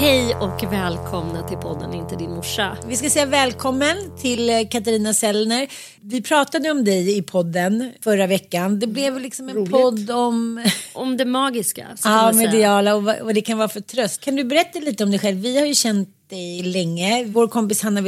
Hej och välkomna till podden Inte din morsa. Vi ska säga välkommen till eh, Katarina Sellner. Vi pratade om dig i podden förra veckan. Det blev liksom en Roligt. podd om Om det magiska. ja, mediala och vad, vad det kan vara för tröst. Kan du berätta lite om dig själv? Vi har ju känt dig länge. Vår kompis Hanna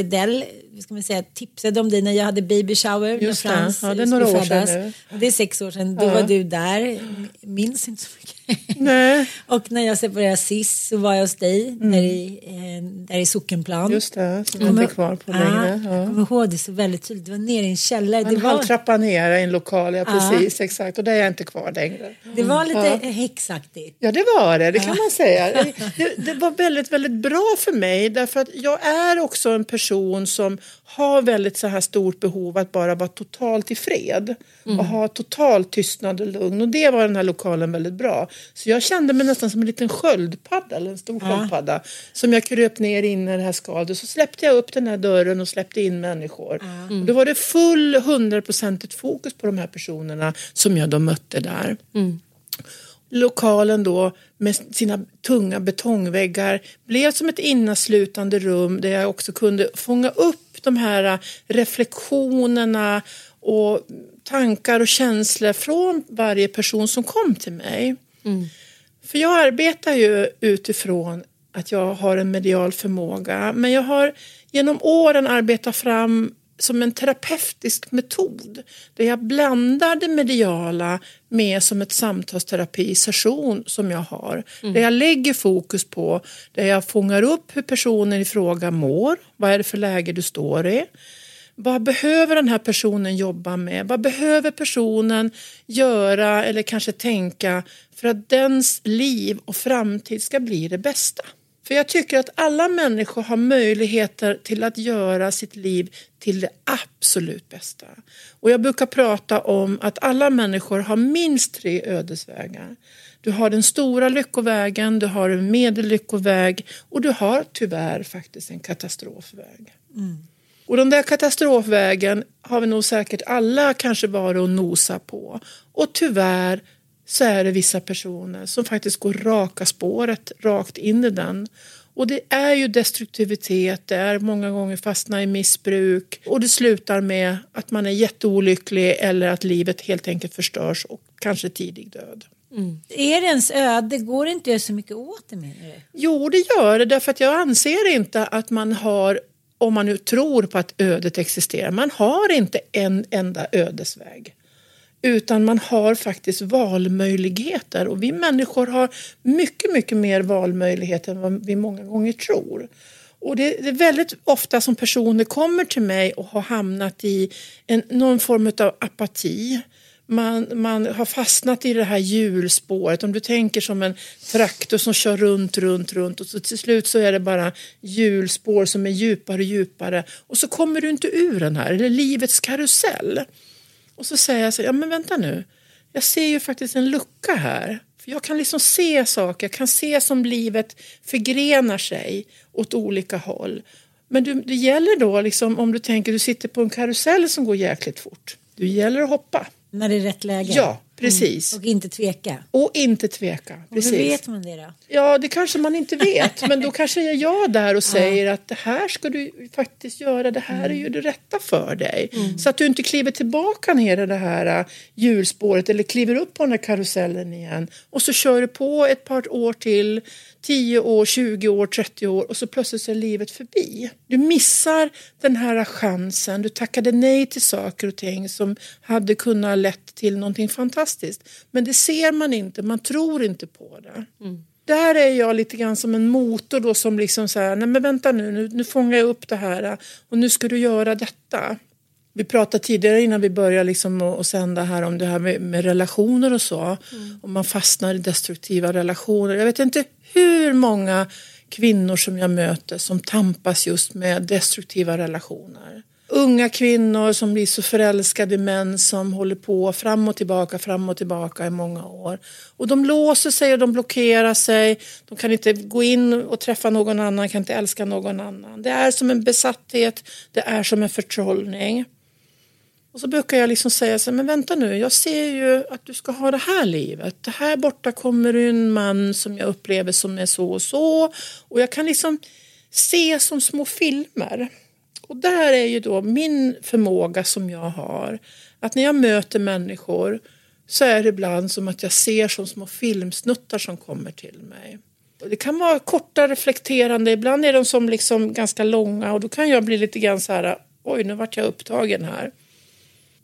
Ska man säga, tipsade om dig när jag hade baby shower Just med. Frans. Ja, det är några år sedan Det är sex år sedan. Då Ja. var du där. Minns inte så mycket. Nej, Och när jag separerade sist så var jag hos dig där, i, eh, där i Sockenplan. Mm. just det. Som jag inte är kvar på längre. Ja, jag kommer ihåg det så väldigt tydligt. Det var nere i en källare. En var, halv trappa ner i en lokal, ja precis, exakt. Och där är jag inte kvar längre. det var lite Ja. häxaktigt. Ja, det var det, det kan man säga. Det, det var väldigt, väldigt bra för mig därför att jag är också en person som har väldigt så här stort behov att bara vara totalt i fred och ha total tystnad och lugn. Och det var den här lokalen väldigt bra. Så jag kände mig nästan som en liten sköldpadda eller en stor sköldpadda som jag kröp ner in i det här skalet så släppte jag upp den här dörren och släppte in människor. Och då var det full hundraprocentigt fokus på de här personerna som jag då mötte där. Lokalen då med sina tunga betongväggar blev som ett inneslutande rum där jag också kunde fånga upp de här reflektionerna och tankar och känslor från varje person som kom till mig. För jag arbetar ju utifrån att jag har en medial förmåga men jag har genom åren arbetat fram som en terapeutisk metod där jag blandar det mediala med som ett samtalsterapisession som jag har. Där jag lägger fokus på, där jag fångar upp hur personen i fråga mår, vad är det för läge du står i, vad behöver den här personen jobba med? Vad behöver personen göra eller kanske tänka för att dens liv och framtid ska bli det bästa? För jag tycker att alla människor har möjligheter till att göra sitt liv till det absolut bästa. Och jag brukar prata om att alla människor har minst tre ödesvägar. Du har den stora lyckovägen, du har en medellyckoväg och du har tyvärr faktiskt en katastrofväg. Och den där katastrofvägen har vi nog säkert alla kanske varit och nosa på. Och tyvärr så är det vissa personer som faktiskt går raka spåret rakt in i den. Och det är ju destruktivitet, det är många gånger fastna i missbruk och det slutar med att man är jätteolycklig eller att livet helt enkelt förstörs och kanske tidig död. Är det ens öde? Går det inte så mycket åt det menar du? Jo, det gör det därför att jag anser inte att man har, om man nu tror på att ödet existerar, man har inte en enda ödesväg. Utan man har faktiskt valmöjligheter och vi människor har mycket, mycket mer valmöjligheter än vad vi många gånger tror. Och det, är väldigt ofta som personer kommer till mig och har hamnat i en, någon form av apati. Man, man har fastnat i det här hjulspåret. Om du tänker som en traktor som kör runt, runt, runt och så till slut så är det bara hjulspår som är djupare och djupare och så kommer du inte ur den här, eller livets karusell. Och så säger jag så ja men vänta nu, jag ser ju faktiskt en lucka här. För jag kan liksom se saker, jag kan se som livet förgrenar sig åt olika håll. Men du, det gäller då, liksom, om du tänker du sitter på en karusell som går jäkligt fort. Det gäller att hoppa. När det är rätt läge? Ja, precis. Och inte tveka? Och inte tveka. Och Precis. hur vet man det då? Ja, det kanske man inte vet. Men då kanske är jag där och säger att det här ska du faktiskt göra. Det här är ju det rätta för dig. Så att du inte kliver tillbaka ner i det här äh, hjulspåret eller kliver upp på den här karusellen igen. Och så kör du på ett par år till. 10 år, 20 år, 30 år och så plötsligt så är livet förbi. Du missar den här chansen. Du tackade nej till saker och ting som hade kunnat lett till någonting fantastiskt. Men det ser man inte, man tror inte på det. Där är jag lite grann som en motor då som liksom säger, nej men vänta nu, nu, nu fångar jag upp det här och nu ska du göra detta. Vi pratade tidigare innan vi började liksom att sända här om det här med, med relationer och så. Om man fastnar i destruktiva relationer. Jag vet inte hur många kvinnor som jag möter som tampas just med destruktiva relationer. Unga kvinnor som blir så förälskade i män som håller på fram och tillbaka, fram och tillbaka i många år. Och de låser sig och de blockerar sig. De kan inte gå in och träffa någon annan, kan inte älska någon annan. Det är som en besatthet, det är som en förtrollning. Och så brukar jag liksom säga så här, men vänta nu, jag ser ju att du ska ha det här livet. Det här borta kommer en man som jag upplever som är så och så. Och jag kan liksom se som små filmer. Och där är ju då min förmåga som jag har. Att när jag möter människor så är det ibland som att jag ser som små filmsnuttar som kommer till mig. Och det kan vara korta reflekterande, ibland är de som liksom ganska långa och då kan jag bli lite grann så här, oj nu vart jag upptagen här.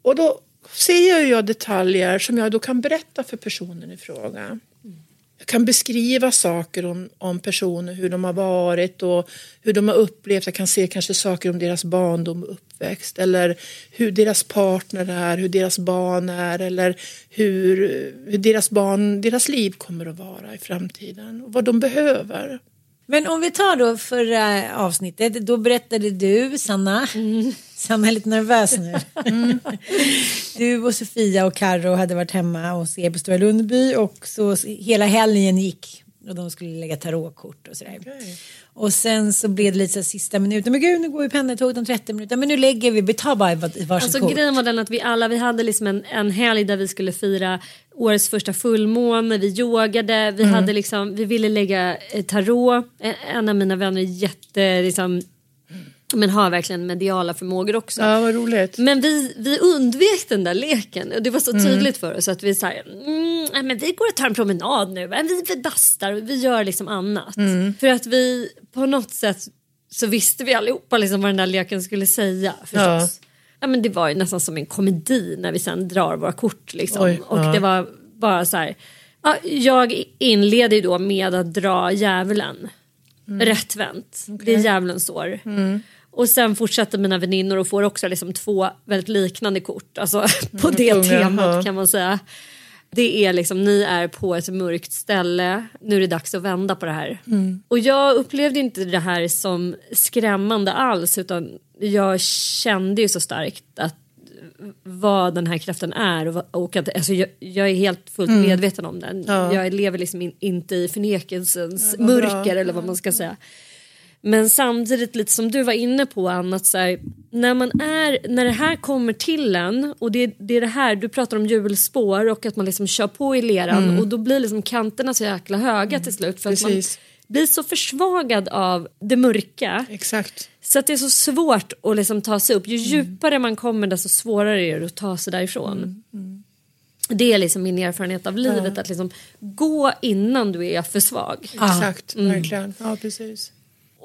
Och då ser jag detaljer som jag då kan berätta för personen i fråga. Jag kan beskriva saker om, om personer, hur de har varit och hur de har upplevt. Jag kan se kanske saker om deras barndom och uppväxt eller hur deras partner är, hur deras barn är eller hur, hur deras barn, deras liv kommer att vara i framtiden och vad de behöver. Men om vi tar då förra avsnittet, då berättade du, Sanna, Sanna är lite nervös nu. Du och Sofia och Karo hade varit hemma hos er på Stora Lundby och så hela helgen gick och de skulle lägga tarotkort och sådär. Och sen så blev det lite så sista minuten, men gud nu går ju pendeltåget om 30 minuter, men nu lägger vi, vi tar bara varsitt Alltså kort. grejen var den att vi alla vi hade liksom en, en helg där vi skulle fira årets första fullmåne, vi yogade, vi hade liksom, vi ville lägga eh, tarot. En- En av mina vänner är jätte liksom, men har verkligen mediala förmågor också. Ja, vad roligt. Men vi, vi undvek den där leken och det var så tydligt för oss att vi sa mm, men vi går och tar en promenad nu, vi, vi bastar vi gör liksom annat. För att vi på något sätt så visste vi allihopa liksom vad den där leken skulle säga förstås. Ja. men det var ju nästan som en komedi när vi sen drar våra kort liksom. Oj, och ja. det var bara så här. Ja, jag inleder ju då med att dra djävulen. Rätt vänt. Det är djävulens år. Och sen fortsätter mina väninnor och får också liksom två väldigt liknande kort. Alltså på det temat ja. kan man säga. Det är liksom, ni är på ett mörkt ställe, nu är det dags att vända på det här. Och jag upplevde inte det här som skrämmande alls utan jag kände ju så starkt att vad den här kraften är och, och att alltså jag, jag är helt fullt medveten om den. Jag lever liksom in, inte i förnekelsens mörker eller vad man ska säga. Men samtidigt lite som du var inne på Anna, att så här, när, man är, när det här kommer till en och det, det är det här, du pratar om hjulspår och att man liksom kör på i leran och då blir liksom kanterna så jäkla höga till slut för att man Precis. blir så försvagad av det mörka. Exakt. Så att det är så svårt att liksom ta sig upp. Ju djupare man kommer desto svårare är det att ta sig därifrån. Det är liksom min erfarenhet av livet. Att liksom gå innan du är för svag. Exakt, verkligen. Ja, precis.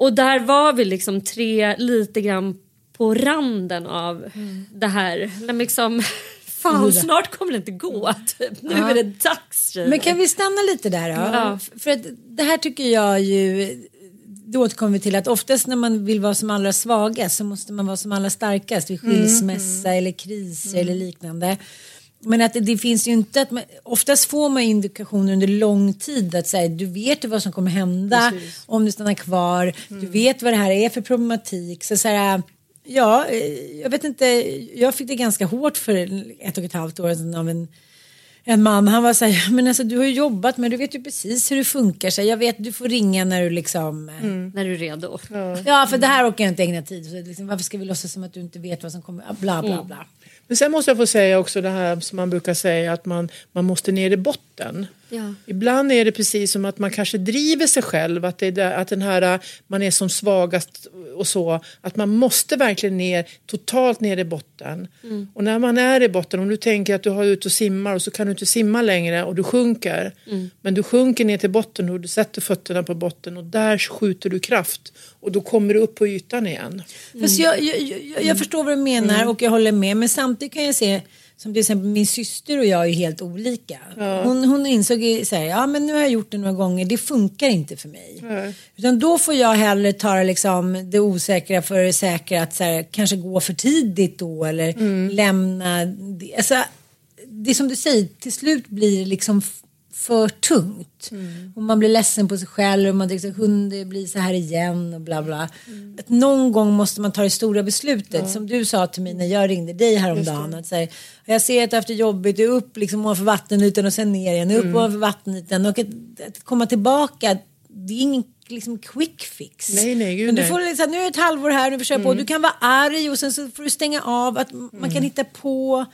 Och där var vi liksom tre lite grann på randen av det här. Men liksom, fan snart kommer det inte gå. Typ. Nu är det dags. tjejer. Men kan vi stanna lite där då? Ja. För att det här tycker jag ju, då återkommer vi till att oftast när man vill vara som allra svagast så måste man vara som allra starkast vid skilsmässa eller kriser eller liknande. Men att det, det finns ju inte att man, oftast får man indikationer under lång tid att säga du vet vad som kommer hända om du stannar kvar. Du vet vad det här är för problematik. Så, så här, ja, eh, jag vet inte, jag fick det ganska hårt för ett och ett halvt år sedan av en en man, han var så här, men alltså du har ju jobbat men du vet ju precis hur det funkar. Så jag vet, du får ringa när du liksom... eh, När du är redo. Ja, för det här orkar jag inte ägna tid. Så liksom, varför ska vi låtsas som att du inte vet vad som kommer? Bla, bla, bla. Men sen måste jag få säga också det här som man brukar säga att man, man måste ner i botten. Ja. Ibland är det precis som att man kanske driver sig själv, att, det är där, att den här, man är som svagast och så. Att man måste verkligen ner, totalt ner i botten. Och när man är i botten, om du tänker att du har ut och simmar och så kan du inte simma längre och du sjunker. Men du sjunker ner till botten och du sätter fötterna på botten och där skjuter du kraft. Och då kommer du upp på ytan igen. Fast jag, jag, jag, jag förstår vad du menar och jag håller med. Men samtidigt kan jag se som till exempel min syster och jag är helt olika. Hon, hon insåg ju så här, ja men nu har jag gjort det några gånger, det funkar inte för mig. Utan då får jag hellre ta liksom, det osäkra för det säkra, att så här, kanske gå för tidigt då eller lämna. Det. Alltså, det är som du säger, till slut blir det liksom för tungt. Och man blir ledsen på sig själv och man tänker så här, "Hund, blir så här igen och bla bla. Att någon gång måste man ta det stora beslutet. Som du sa till mig när jag ringde dig häromdagen. Att säga, jag ser att du har haft det jobbigt, du är upp liksom ovanför vattenytan och sen ner igen. Upp ovanför vattenytan. Och att, att komma tillbaka, det är ingen liksom quick fix. Nej, nej, gud, Men du nej. får liksom, nu är det ett halvår här, nu försöker på. Du kan vara arg och sen så får du stänga av. Att man kan hitta på.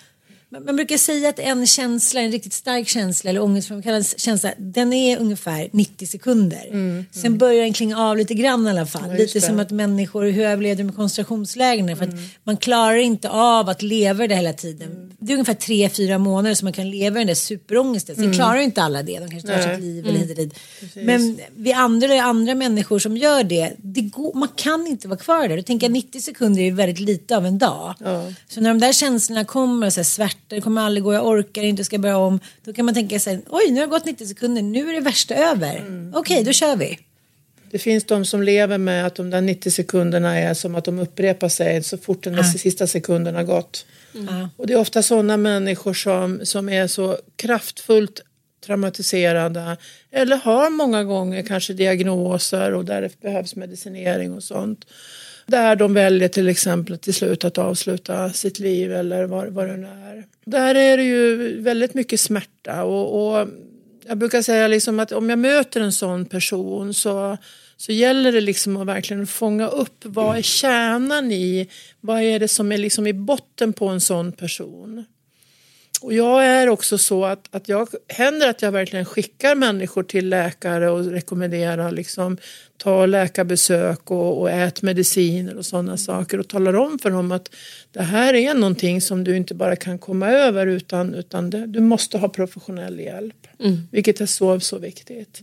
Man brukar säga att en känsla, en riktigt stark känsla eller ångestframkallande känsla, den är ungefär 90 sekunder. Sen börjar den klinga av lite grann i alla fall. lite det. som att människor, hur överlevde de med koncentrationslägren? För att man klarar inte av att leva det hela tiden. Det är ungefär tre, fyra månader som man kan leva i den där superångesten. Sen klarar inte alla det, de kanske tar sitt liv eller hit och dit. Men vi andra, eller andra människor som gör det, det går, man kan inte vara kvar där. Du tänker 90 sekunder är väldigt lite av en dag. Så när de där känslorna kommer, så här, svärta, det kommer aldrig gå, jag orkar inte, ska börja om. Då kan man tänka sig, oj nu har det gått 90 sekunder, nu är det värsta över. Okej, då kör vi. Det finns de som lever med att de där 90 sekunderna är som att de upprepar sig så fort den där sista sekunden har gått. Och det är ofta sådana människor som, som är så kraftfullt traumatiserade eller har många gånger kanske diagnoser och där det behövs medicinering och sånt. Där de väljer till exempel till slut att avsluta sitt liv eller vad, vad det nu är. Där är det ju väldigt mycket smärta och, och jag brukar säga liksom att om jag möter en sån person så, så gäller det liksom att verkligen fånga upp vad är kärnan i, vad är det som är liksom i botten på en sån person. Och jag är också så att, att jag händer att jag verkligen skickar människor till läkare och rekommenderar liksom ta läkarbesök och, och ät mediciner och sådana saker och talar om för dem att det här är någonting som du inte bara kan komma över utan, utan det, du måste ha professionell hjälp. Vilket är så, så viktigt.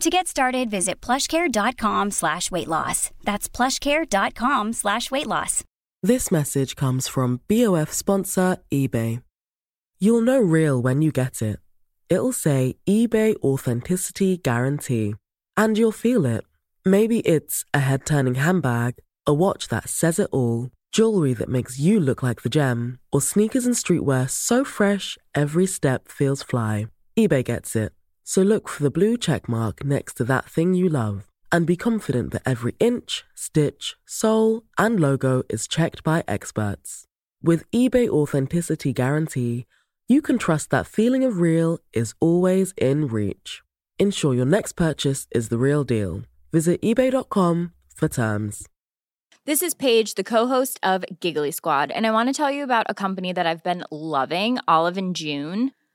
To get started, visit plushcare.com slash weight loss. That's plushcare.com slash weight loss. This message comes from BOF sponsor eBay. You'll know real when you get it. it'll say eBay Authenticity Guarantee. And you'll feel it. Maybe it's a head turning handbag, a watch that says it all, jewelry that makes you look like the gem, or sneakers and streetwear so fresh every step feels fly. eBay gets it. So look for the blue check mark next to that thing you love and be confident that every inch, stitch, sole, and logo is checked by experts. With eBay Authenticity Guarantee, you can trust that feeling of real is always in reach. Ensure your next purchase is the real deal. Visit eBay.com for terms. This is Paige, the co-host of Giggly Squad, and I want to tell you about a company that I've been loving, Olive and June.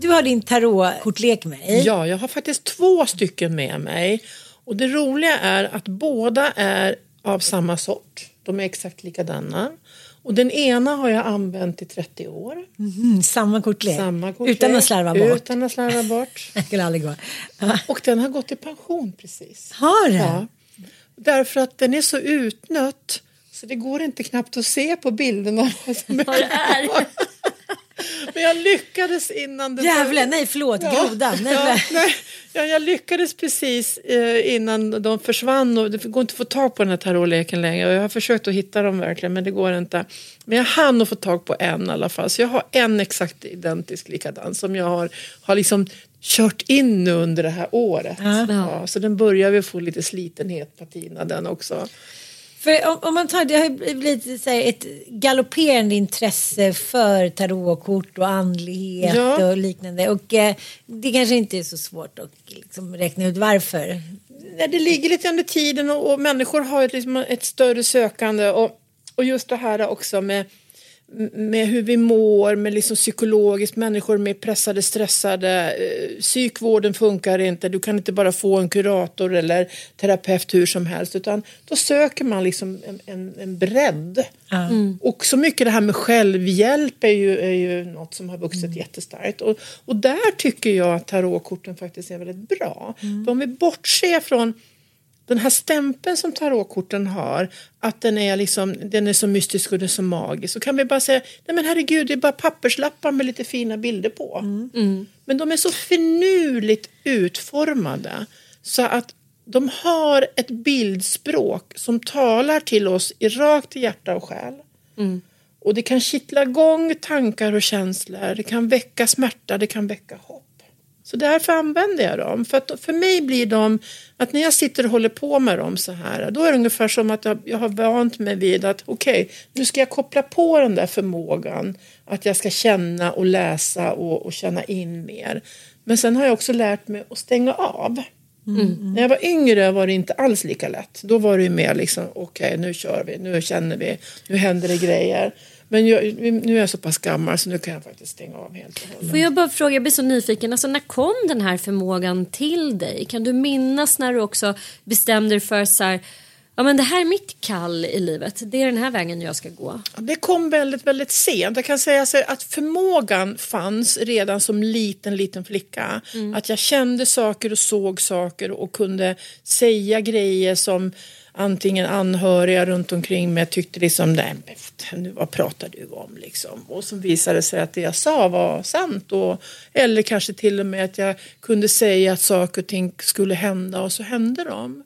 Du har din tarotkortlek med dig. Ja, jag har faktiskt två stycken med mig. Och det roliga är att båda är av samma sort. De är exakt likadana. Och den ena har jag använt i 30 år. Mhm, samma kortlek. Samma kortlek. Utan att slarva bort. Utan att slarva bort. Det skulle aldrig gå. Och den har gått i pension precis. Har den? Ja. Därför att den är så utnött så det går inte knappt att se på bilderna vad som är. Men jag lyckades innan den... Jävlar, nej förlåt, grodan. Nej, Ja, nej. ja, jag lyckades precis eh, innan de försvann och det går inte att få tag på den här tarotleken längre. Jag har försökt att hitta dem verkligen men det går inte. Men jag hann att få tag på en i alla fall. Så jag har en exakt identisk likadan som jag har, har liksom kört in nu under det här året. Ja, så den börjar väl få lite slitenhet patina den också. För om, om man tar, det har blivit så här, ett galopperande intresse för tarotkort och andlighet Ja. och liknande. Och eh, det kanske inte är så svårt att liksom, räkna ut varför. Nej, det ligger lite under tiden och, och människor har ett, liksom ett större sökande och, och just det här också med, med hur vi mår, med liksom psykologiskt, människor är pressade, stressade, eh, psykvården funkar inte, du kan inte bara få en kurator eller terapeut hur som helst utan då söker man liksom en, en, en bredd. Och så mycket det här med självhjälp är ju, är ju något som har vuxit jättestarkt. Och, och där tycker jag att tarotkorten faktiskt är väldigt bra. För om vi bortser från den här stämpeln som tarotkorten har, att den är, liksom, den är så mystisk och den är så magisk, så kan vi bara säga, nej men herregud, det är bara papperslappar med lite fina bilder på. Men de är så finurligt utformade så att de har ett bildspråk som talar till oss i rakt i hjärta och själ. Och det kan kittla igång tankar och känslor, det kan väcka smärta, det kan väcka hopp. Så därför använder jag dem. För, att för mig blir de, att när jag sitter och håller på med dem så här, då är det ungefär som att jag, jag har vant mig vid att okej, nu ska jag koppla på den där förmågan, att jag ska känna och läsa och, och känna in mer. Men sen har jag också lärt mig att stänga av. När jag var yngre var det inte alls lika lätt. Då var det ju mer liksom, okej nu kör vi, nu känner vi, nu händer det grejer. Men jag, nu är jag så pass gammal så nu kan jag faktiskt stänga av helt och hållet. Får jag bara fråga, jag blir så nyfiken, alltså när kom den här förmågan till dig? Kan du minnas när du också bestämde dig för så här, ja men det här är mitt kall i livet, det är den här vägen jag ska gå. Det kom väldigt, väldigt sent. Jag kan säga så att förmågan fanns redan som liten, liten flicka. Att jag kände saker och såg saker och kunde säga grejer som antingen anhöriga runt omkring mig tyckte liksom, nej, nu vad pratar du om liksom? Och så visade sig att det jag sa var sant. Och, eller kanske till och med att jag kunde säga att saker och ting skulle hända och så hände de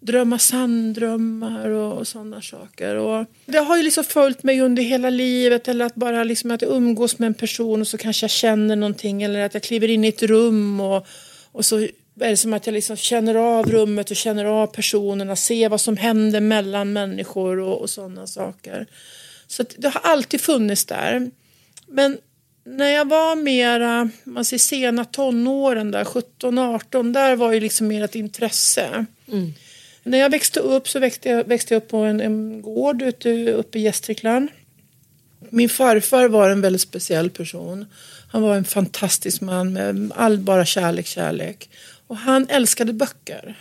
drömma sanndrömmar och, och sådana saker. Och det har ju liksom följt mig under hela livet eller att bara liksom att jag umgås med en person och så kanske jag känner någonting eller att jag kliver in i ett rum och, och så är det som att jag liksom känner av rummet och känner av personerna, ser vad som händer mellan människor och, och sådana saker. Så det har alltid funnits där. Men när jag var mera, man ser sena tonåren där, 17-18, där var ju liksom mer ett intresse. När jag växte upp så växte jag, växte jag upp på en, en gård ute, uppe i Gästrikland. Min farfar var en väldigt speciell person. Han var en fantastisk man med all bara kärlek, kärlek. Och han älskade böcker.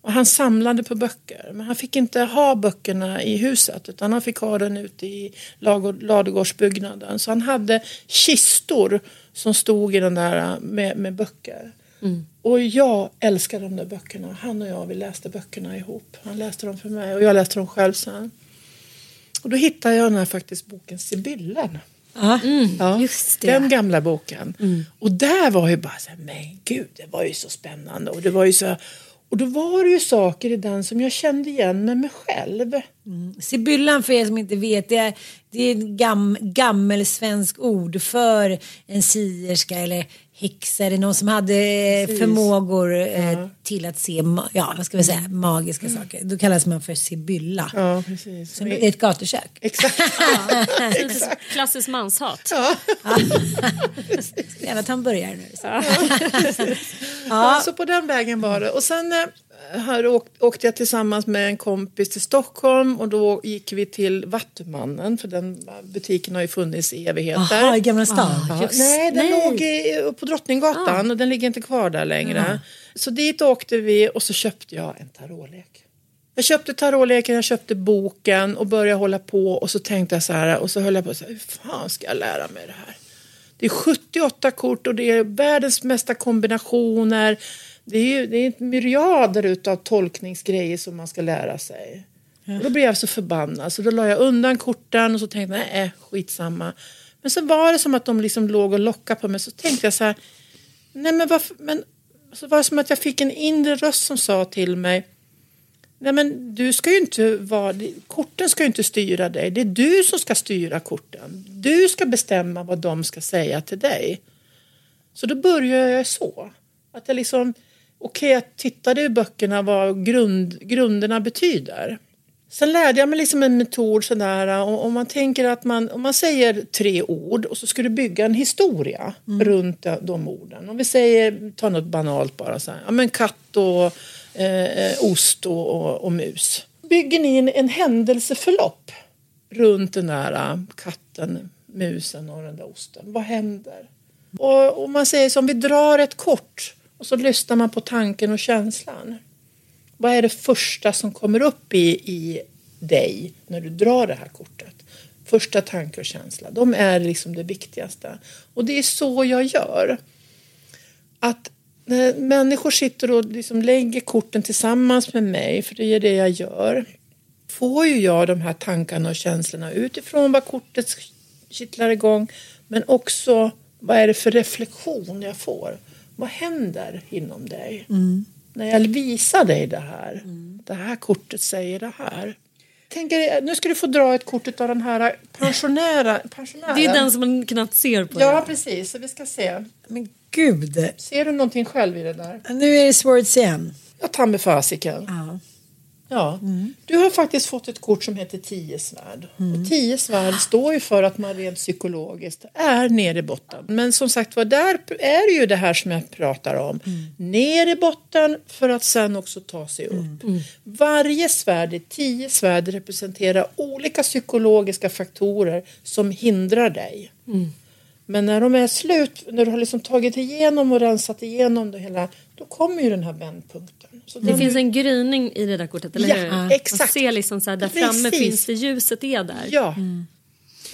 Och han samlade på böcker. Men han fick inte ha böckerna i huset utan han fick ha den ute i ladugård- ladugårdsbyggnaden. Så han hade kistor som stod i den där med, med böcker. Och jag älskar de där böckerna. Han och jag vi läste böckerna ihop. Han läste dem för mig och jag läste dem själv sen. Och då hittade jag den här faktiskt boken Sibyllen. Ja. Ja, Just det. Den gamla boken. Och där var ju bara så här, men gud, det var ju så spännande. Och det var ju så och då var det ju saker i den som jag kände igen med mig själv. Sibyllan för er som inte vet det är, det är ett gam, gammelsvensk ord för en sierska eller häxa eller någon som hade eh, Precis. förmågor eh, till att se ja, vad ska vi säga, magiska saker. Då kallas man för sibylla. Ja, precis. Som ett gatukök. Exakt. Klassiskt manshat. Ska gärna ta en burgare nu. Så. Ja. Så på den vägen var det. Och sen eh, här åk, åkte jag tillsammans med en kompis till Stockholm och då gick vi till Vattumannen för den butiken har ju funnits i evigheter. Jaha, i Gamla stan. Ja, nej, den låg i, på Drottninggatan och den ligger inte kvar där längre. Så dit åkte vi och så köpte jag en tarotlek. Jag köpte tarotleken, jag köpte boken och började hålla på och så tänkte jag så här och så höll jag på så här, hur fan ska jag lära mig det här? Det är 78 kort och det är världens mesta kombinationer. Det är ju det är myriader utav tolkningsgrejer som man ska lära sig. Och då blev jag så förbannad så då la jag undan korten och så tänkte jag nej skitsamma. Men så var det som att de liksom låg och lockade på mig så tänkte jag så här nej men varför men så var det som att jag fick en inre röst som sa till mig Nej men du ska ju inte vara, korten ska ju inte styra dig. Det är du som ska styra korten. Du ska bestämma vad de ska säga till dig. Så då började jag så. Att jag liksom, okej jag tittade i böckerna vad grund, grunderna betyder. Sen lärde jag mig liksom en metod sådär och om man tänker att man, om man säger tre ord och så ska du bygga en historia runt de, de orden. Om vi säger, ta något banalt bara så här, ja men katt och eh, ost och, och, och mus. Bygger ni en, en händelseförlopp runt den där eh, katten, musen och den där osten. Vad händer? Och om man säger som vi drar ett kort och så lyssnar man på tanken och känslan. Vad är det första som kommer upp i, i dig när du drar det här kortet? Första tanke och känsla. De är liksom det viktigaste. Och det är så jag gör. Att när människor sitter och liksom lägger korten tillsammans med mig, för det är det jag gör, får ju jag de här tankarna och känslorna utifrån vad kortet kittlar igång, men också vad är det för reflektion jag får? Vad händer inom dig? När jag visar dig det här. Det här kortet säger det här. Tänker, nu ska du få dra ett kort av den här pensionären. Det är den som man knappt ser på. Ja, precis. Så vi ska se. Men gud. Ser du någonting själv i det där? Nu är det Swords igen. Ja, ta med fasiken. Ja. Ja. Du har faktiskt fått ett kort som heter tio svärd. Och tio svärd står ju för att man rent psykologiskt är nere i botten. Men som sagt var, där är det ju det här som jag pratar om. Ner i botten för att sen också ta sig upp. Varje svärd, tio svärd, representerar olika psykologiska faktorer som hindrar dig. Men när de är slut, när du har liksom tagit igenom och rensat igenom det hela, då kommer ju den här vändpunkten. Så Det då- finns en gryning i det där kortet, eller Ja, hur? Man exakt. ser liksom så här, där framme Precis. finns det, ljuset är där. Ja,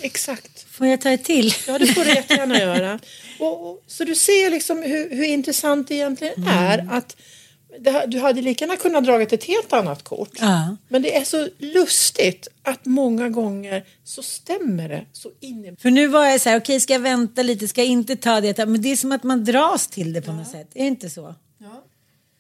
exakt. Får jag ta ett till? Ja, det får du jättegärna göra. Och, och, så du ser liksom hur, hur intressant det egentligen är att här- du hade lika gärna kunnat dragit ett helt annat kort. Ja. Men det är så lustigt att många gånger så stämmer det så in. För nu var jag så här, okej ska jag vänta lite, ska jag inte ta det? Men det är som att man dras till det på något sätt. Är det inte så?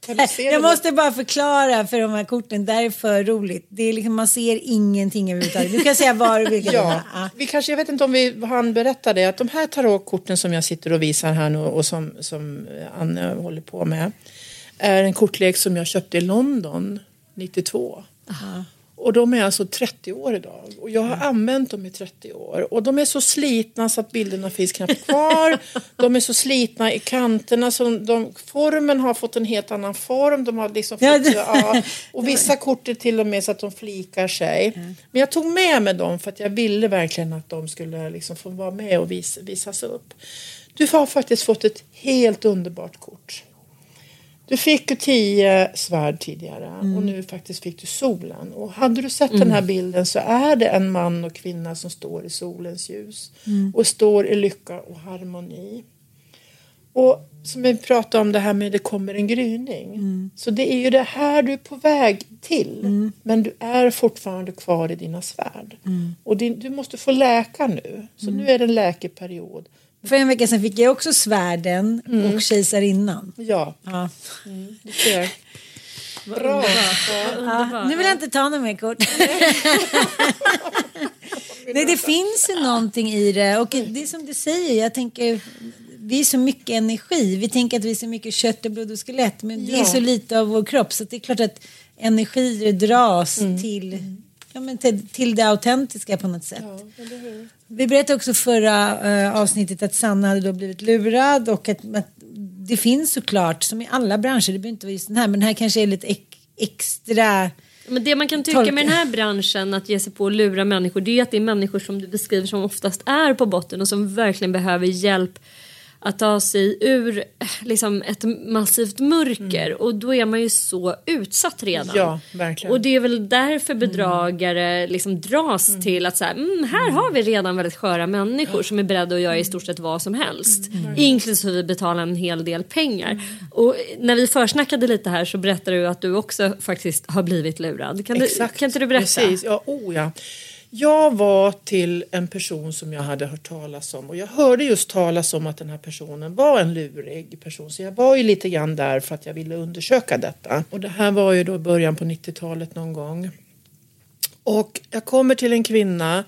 Det? Jag måste bara förklara för de här korten, det här är för roligt. Det är liksom, man ser ingenting överhuvudtaget. Du kan säga vad du vill. Ja, Ja. vi kanske, jag vet inte om vi han berätta det, att de här tarotkorten som jag sitter och visar här nu och som, som Anne håller på med är en kortlek som jag köpte i London 92. Och de är alltså 30 år idag. Och jag har använt dem i 30 år. Och de är så slitna så att bilderna finns knappt kvar. de är så slitna i kanterna så de, formen har fått en helt annan form. De har liksom fått, Ja, det- ja, och vissa kort är till och med så att de flikar sig. Men jag tog med mig dem för att jag ville verkligen att de skulle liksom få vara med och vis, visas upp. Du har faktiskt fått ett helt underbart kort. Du fick ju tio svärd tidigare och nu faktiskt fick du solen. Och hade du sett den här bilden så är det en man och kvinna som står i solens ljus och står i lycka och harmoni. Och som vi pratade om det här med det kommer en gryning. Så det är ju det här du är på väg till. Men du är fortfarande kvar i dina svärd. Och din, du måste få läka nu. Så nu är det en läkeperiod. För en vecka sedan fick jag också svärden och kejsarinnan. Ja, Ja. du ser. Bra. Ja, nu vill jag inte ta några mer kort. Nej, det finns ju någonting i det. Och det är som du säger, jag tänker, vi är så mycket energi. Vi tänker att vi är så mycket kött och blod och skelett. Men det är Ja. så lite av vår kropp. Så det är klart att energier dras till, ja, men till, till det autentiska på något sätt. Vi berättade också förra eh, avsnittet att Sanna hade då blivit lurad och att, att det finns såklart, som i alla branscher, det behöver inte vara just den här, men den här kanske är lite ex- extra Men det man kan tycka Tolka. med den här branschen att ge sig på att lura människor det är att det är människor som du beskriver som oftast är på botten och som verkligen behöver hjälp att ta sig ur liksom, ett massivt mörker och då är man ju så utsatt redan. Ja, verkligen. Och det är väl därför bedragare liksom dras till att så här, mm, här har vi redan väldigt sköra människor som är beredda att göra i stort sett vad som helst. Inklusive betala en hel del pengar. Och när vi försnackade lite här så berättade du att du också faktiskt har blivit lurad. Kan, du, kan inte du berätta? Precis. Ja, oh ja. Jag var till en person som jag hade hört talas om och jag hörde just talas om att den här personen var en lurig person så jag var ju lite grann där för att jag ville undersöka detta. Och det här var ju då i början på 90-talet någon gång. Och jag kommer till en kvinna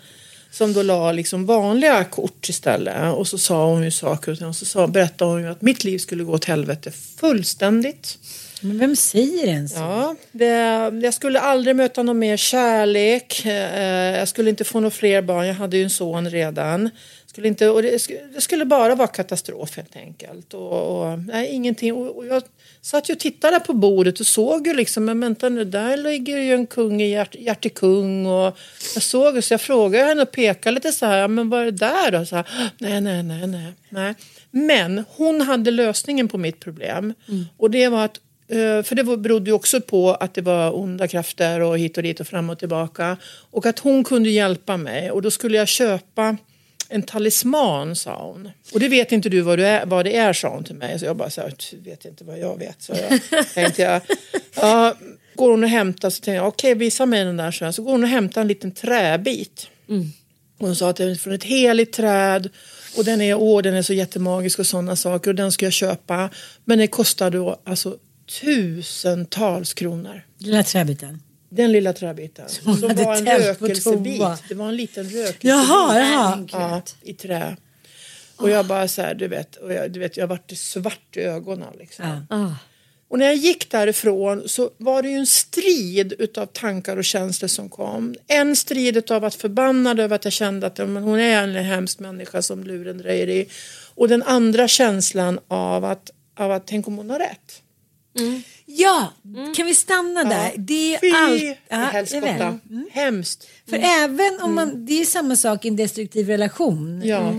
som då la liksom vanliga kort istället och så sa hon ju saker och ting och så sa, berättade hon ju att mitt liv skulle gå åt helvete fullständigt. Men vem säger ens? Ja, det, jag skulle aldrig möta någon mer kärlek. Eh, jag skulle inte få några fler barn. Jag hade ju en son redan. Skulle inte, och det, det skulle bara vara katastrof helt enkelt. Och, och, nej, ingenting. Och, och jag satt ju och tittade på bordet och såg ju liksom, men vänta nu, där ligger ju en kung i hjärt, hjärtekung. Och jag såg och så jag frågade henne och pekade lite så här, "Ja, men vad är det där då? Så här, nej, nej, nej, nej, nej. Men hon hade lösningen på mitt problem. Och det var att För det berodde ju också på att det var onda krafter och hit och dit och fram och tillbaka. Och att hon kunde hjälpa mig och då skulle jag köpa en talisman sa hon. Och det vet inte du vad, du är, vad det är sa hon till mig. Så jag bara så här, "Du vet inte vad jag vet. Så jag tänkte jag, ja, går hon och hämtar så tänkte jag okej visa mig den där. Så, så går hon och hämtar en liten träbit. Och hon sa att det är från ett heligt träd och den är, åh, den är så jättemagisk och sådana saker och den ska jag köpa. Men det kostar då alltså tusentals kronor. Lilla träbiten. Den lilla träbiten. Som hade var en rökelsebit. Det var en liten rökelsebit. Jaha, jaha. Ja, i trä. Och jag bara så här, du vet, och jag, du vet, jag vart svart i ögonen liksom. Ja. Ah. Och när jag gick därifrån så var det ju en strid utav tankar och känslor som kom. En strid utav att förbannad över att jag kände att men hon är en hemsk människa som lurendrejer i. Och den andra känslan av att, av att tänk om hon har rätt. Ja, kan vi stanna där? Det är Fy allt. Ja, helskotta. är. Mm. Hemskt. För även om man, det är samma sak i en destruktiv relation. Ja.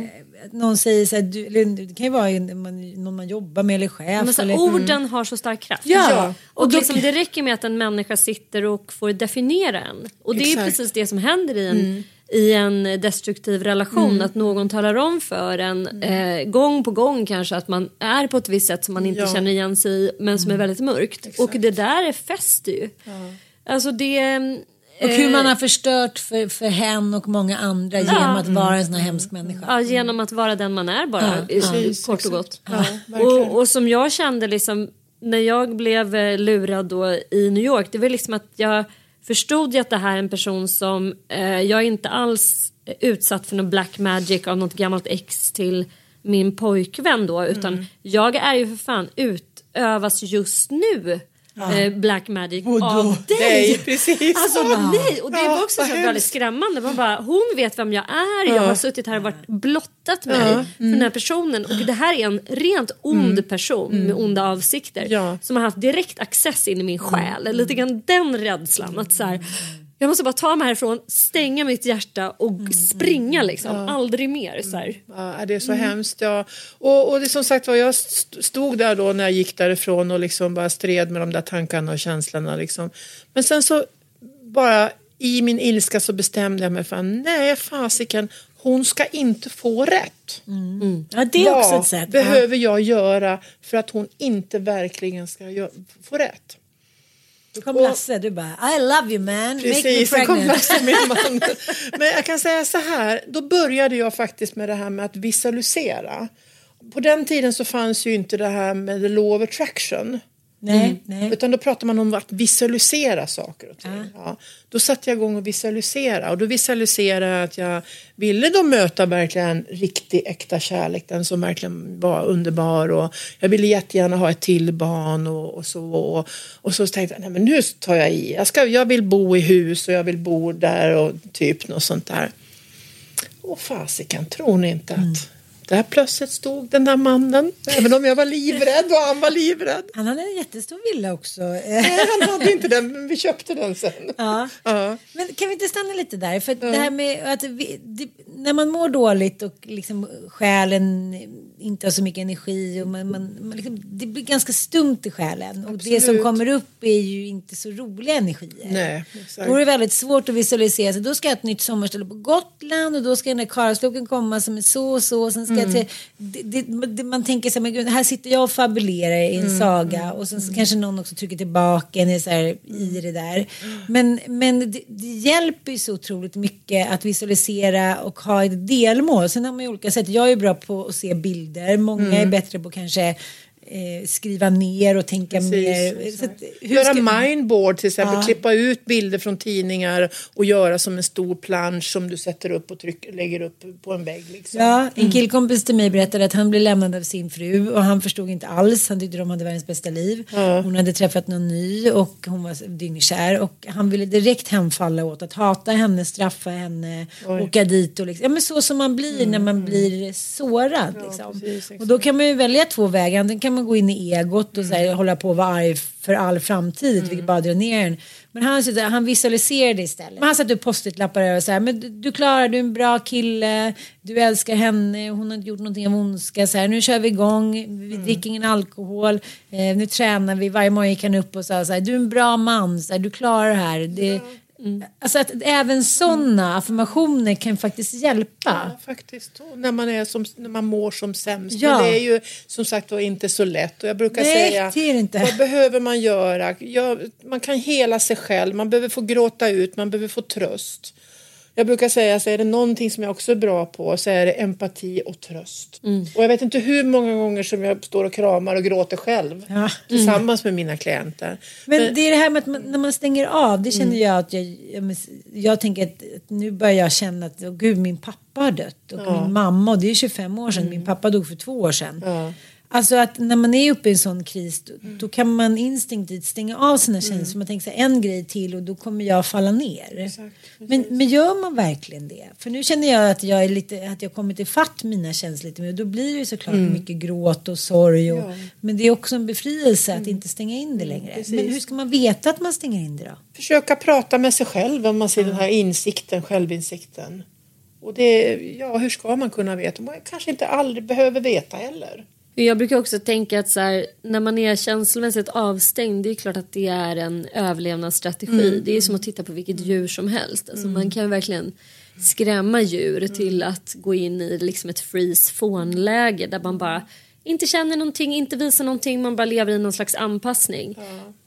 Någon säger så här, du, eller det kan ju vara en- man- någon man jobbar med eller chef. Men så, eller, orden har så stark kraft. Ja. Ja. Och Och då- liksom, det räcker med att en människa sitter och får definiera en. Och det är Exakt. precis det som händer i en, i en destruktiv relation. Att någon talar om för en eh, gång på gång kanske att man är på ett visst sätt som man inte Ja. känner igen sig i men som är väldigt mörkt. Och det där är fäster ju. Alltså det... och hur eh, man har förstört för, för hen och många andra genom att vara en sån här hemsk människa. Ja, genom att vara den man är bara, Ja, precis, kort och gott. Ja, och, och som jag kände liksom, när jag blev eh, lurad då i New York, det var liksom att jag förstod ju att det här är en person som, eh, jag är inte alls utsatt för någon black magic av något gammalt ex till min pojkvän då, utan Mm. jag är ju för fan utövas just nu eh, black magic av dig. Nej, precis. Alltså nej, och det Ja, var också så väldigt skrämmande. Man bara, hon vet vem jag är, jag har suttit här och varit blottat mig för den här personen. Och det här är en rent ond person med onda avsikter Ja. som har haft direkt access in i min själ. Lite grann den rädslan att så här, jag måste bara ta mig härifrån, stänga mitt hjärta och springa liksom. Aldrig mer. Så här. Ja, det är så hemskt. Ja. Och, och det är som sagt var, jag st- stod där då när jag gick därifrån och liksom bara stred med de där tankarna och känslorna. Liksom. Men sen så bara i min ilska så bestämde jag mig för nej fasiken, hon ska inte få rätt. Ja, det är också Vad ett sätt. behöver jag göra för att hon inte verkligen ska få rätt? Då kom Lasse, du bara I love you man, make me Precis, sen kom pregnant. Lasse min man. Men jag kan säga så här, då började jag faktiskt med det här med att visualisera. På den tiden så fanns ju inte det här med the law of attraction. Nej, nej. Utan då pratar man om att visualisera saker och ting. Ja. Då satte jag igång och visualisera och då visualiserade jag att jag ville då möta verkligen riktig äkta kärlek, den som verkligen var underbar och jag ville jättegärna ha ett till barn och, och så och, och så tänkte jag, nej men nu tar jag i, jag, ska, jag vill bo i hus och jag vill bo där och typ något sånt där. Och fasiken, tror ni inte att där plötsligt stod den där mannen, även om jag var livrädd och han var livrädd. Han hade en jättestor villa också. Nej, han hade inte den, men vi köpte den sen. Ja. Ja. Men kan vi inte stanna lite där? För att det här med att vi, det, när man mår dåligt och liksom själen inte har så mycket energi och man, man, man liksom, det blir ganska stumt i själen. Och det som Absolut. kommer upp är ju inte så roliga energier. Nej, Då exakt. är det väldigt svårt att visualisera sig. Då ska jag ha ett nytt sommarställe på Gotland och då ska den där karlsloken komma som är så och så. Och sen ska jag till, det, det, det, man tänker så här, men gud, här sitter jag och fabulerar i en saga och sen så kanske någon också trycker tillbaka en är så här, i det där. Men, men det, det hjälper ju så otroligt mycket att visualisera och ha ett delmål. Sen har man ju olika sätt. Jag är bra på att se bilder. Många är bättre på kanske eh, skriva ner och tänka mer. Så att, Göra ska- mindboard till exempel, Ja. klippa ut bilder från tidningar och göra som en stor plansch som du sätter upp och trycker, lägger upp på en vägg. Liksom. Ja, en killkompis till mig berättade att han blev lämnad av sin fru och han förstod inte alls. Han tyckte de hade världens bästa liv. Hon hade träffat någon ny och hon var dyngkär och han ville direkt hemfalla åt att hata henne, straffa henne, åka dit och liksom, ja men så som man blir när man blir sårad. Liksom. och då kan man ju välja två vägar. Antingen kan man gå in i egot och så här, hålla på att vara arg för all framtid, vilket bara drar ner en. Men han, han visualiserade istället. Han satte upp post-it-lappar över så här, men du, du klarar, du är en bra kille, du älskar henne, hon har inte gjort någonting av ondska, så här, nu kör vi igång, vi dricker ingen alkohol, eh, nu tränar vi, varje morgon gick han upp och sa så här, du är en bra man, så här, du klarar det här. Det, Alltså att även sådana affirmationer kan faktiskt hjälpa. Ja, faktiskt. Och när, man är som, när man mår som sämst. Ja. Men det är ju som sagt var inte så lätt. Och jag brukar Nej, säga, det är inte. vad behöver man göra? Ja, man kan hela sig själv, man behöver få gråta ut, man behöver få tröst. Jag brukar säga så är det någonting som jag också är bra på så är det empati och tröst. Mm. Och jag vet inte hur många gånger som jag står och kramar och gråter själv Ja. tillsammans med mina klienter. Men det är det här med att man, när man stänger av, det Mm. känner jag att jag, jag, men- jag tänker att att nu börjar jag känna att, åh gud min pappa har dött och min mamma och det är 25 år sedan, min pappa dog för två år sedan. Mm. Ja. Alltså att när man är uppe i en sån kris då, då kan man instinktivt stänga av sina Mm. känslor. Man tänker så här, en grej till och då kommer jag falla ner. men, men gör man verkligen det? För nu känner jag att jag är lite, att jag kommit ifatt mina känslor lite mer. Då blir det ju såklart Mm. mycket gråt och sorg. Och, Men det är också en befrielse att inte stänga in det längre. Men hur ska man veta att man stänger in det då? försöka prata med sig själv om man ser den här insikten, självinsikten. Och det, ja, hur ska man kunna veta? Man kanske inte aldrig behöver veta heller. Jag brukar också tänka att så här, när man är känslomässigt avstängd, det är klart att det är en överlevnadsstrategi. Det är som att titta på vilket djur som helst. Alltså Man kan verkligen skrämma djur till att gå in i liksom ett freeze fawn-läge där man bara inte känner någonting, inte visar någonting, man bara lever i någon slags anpassning.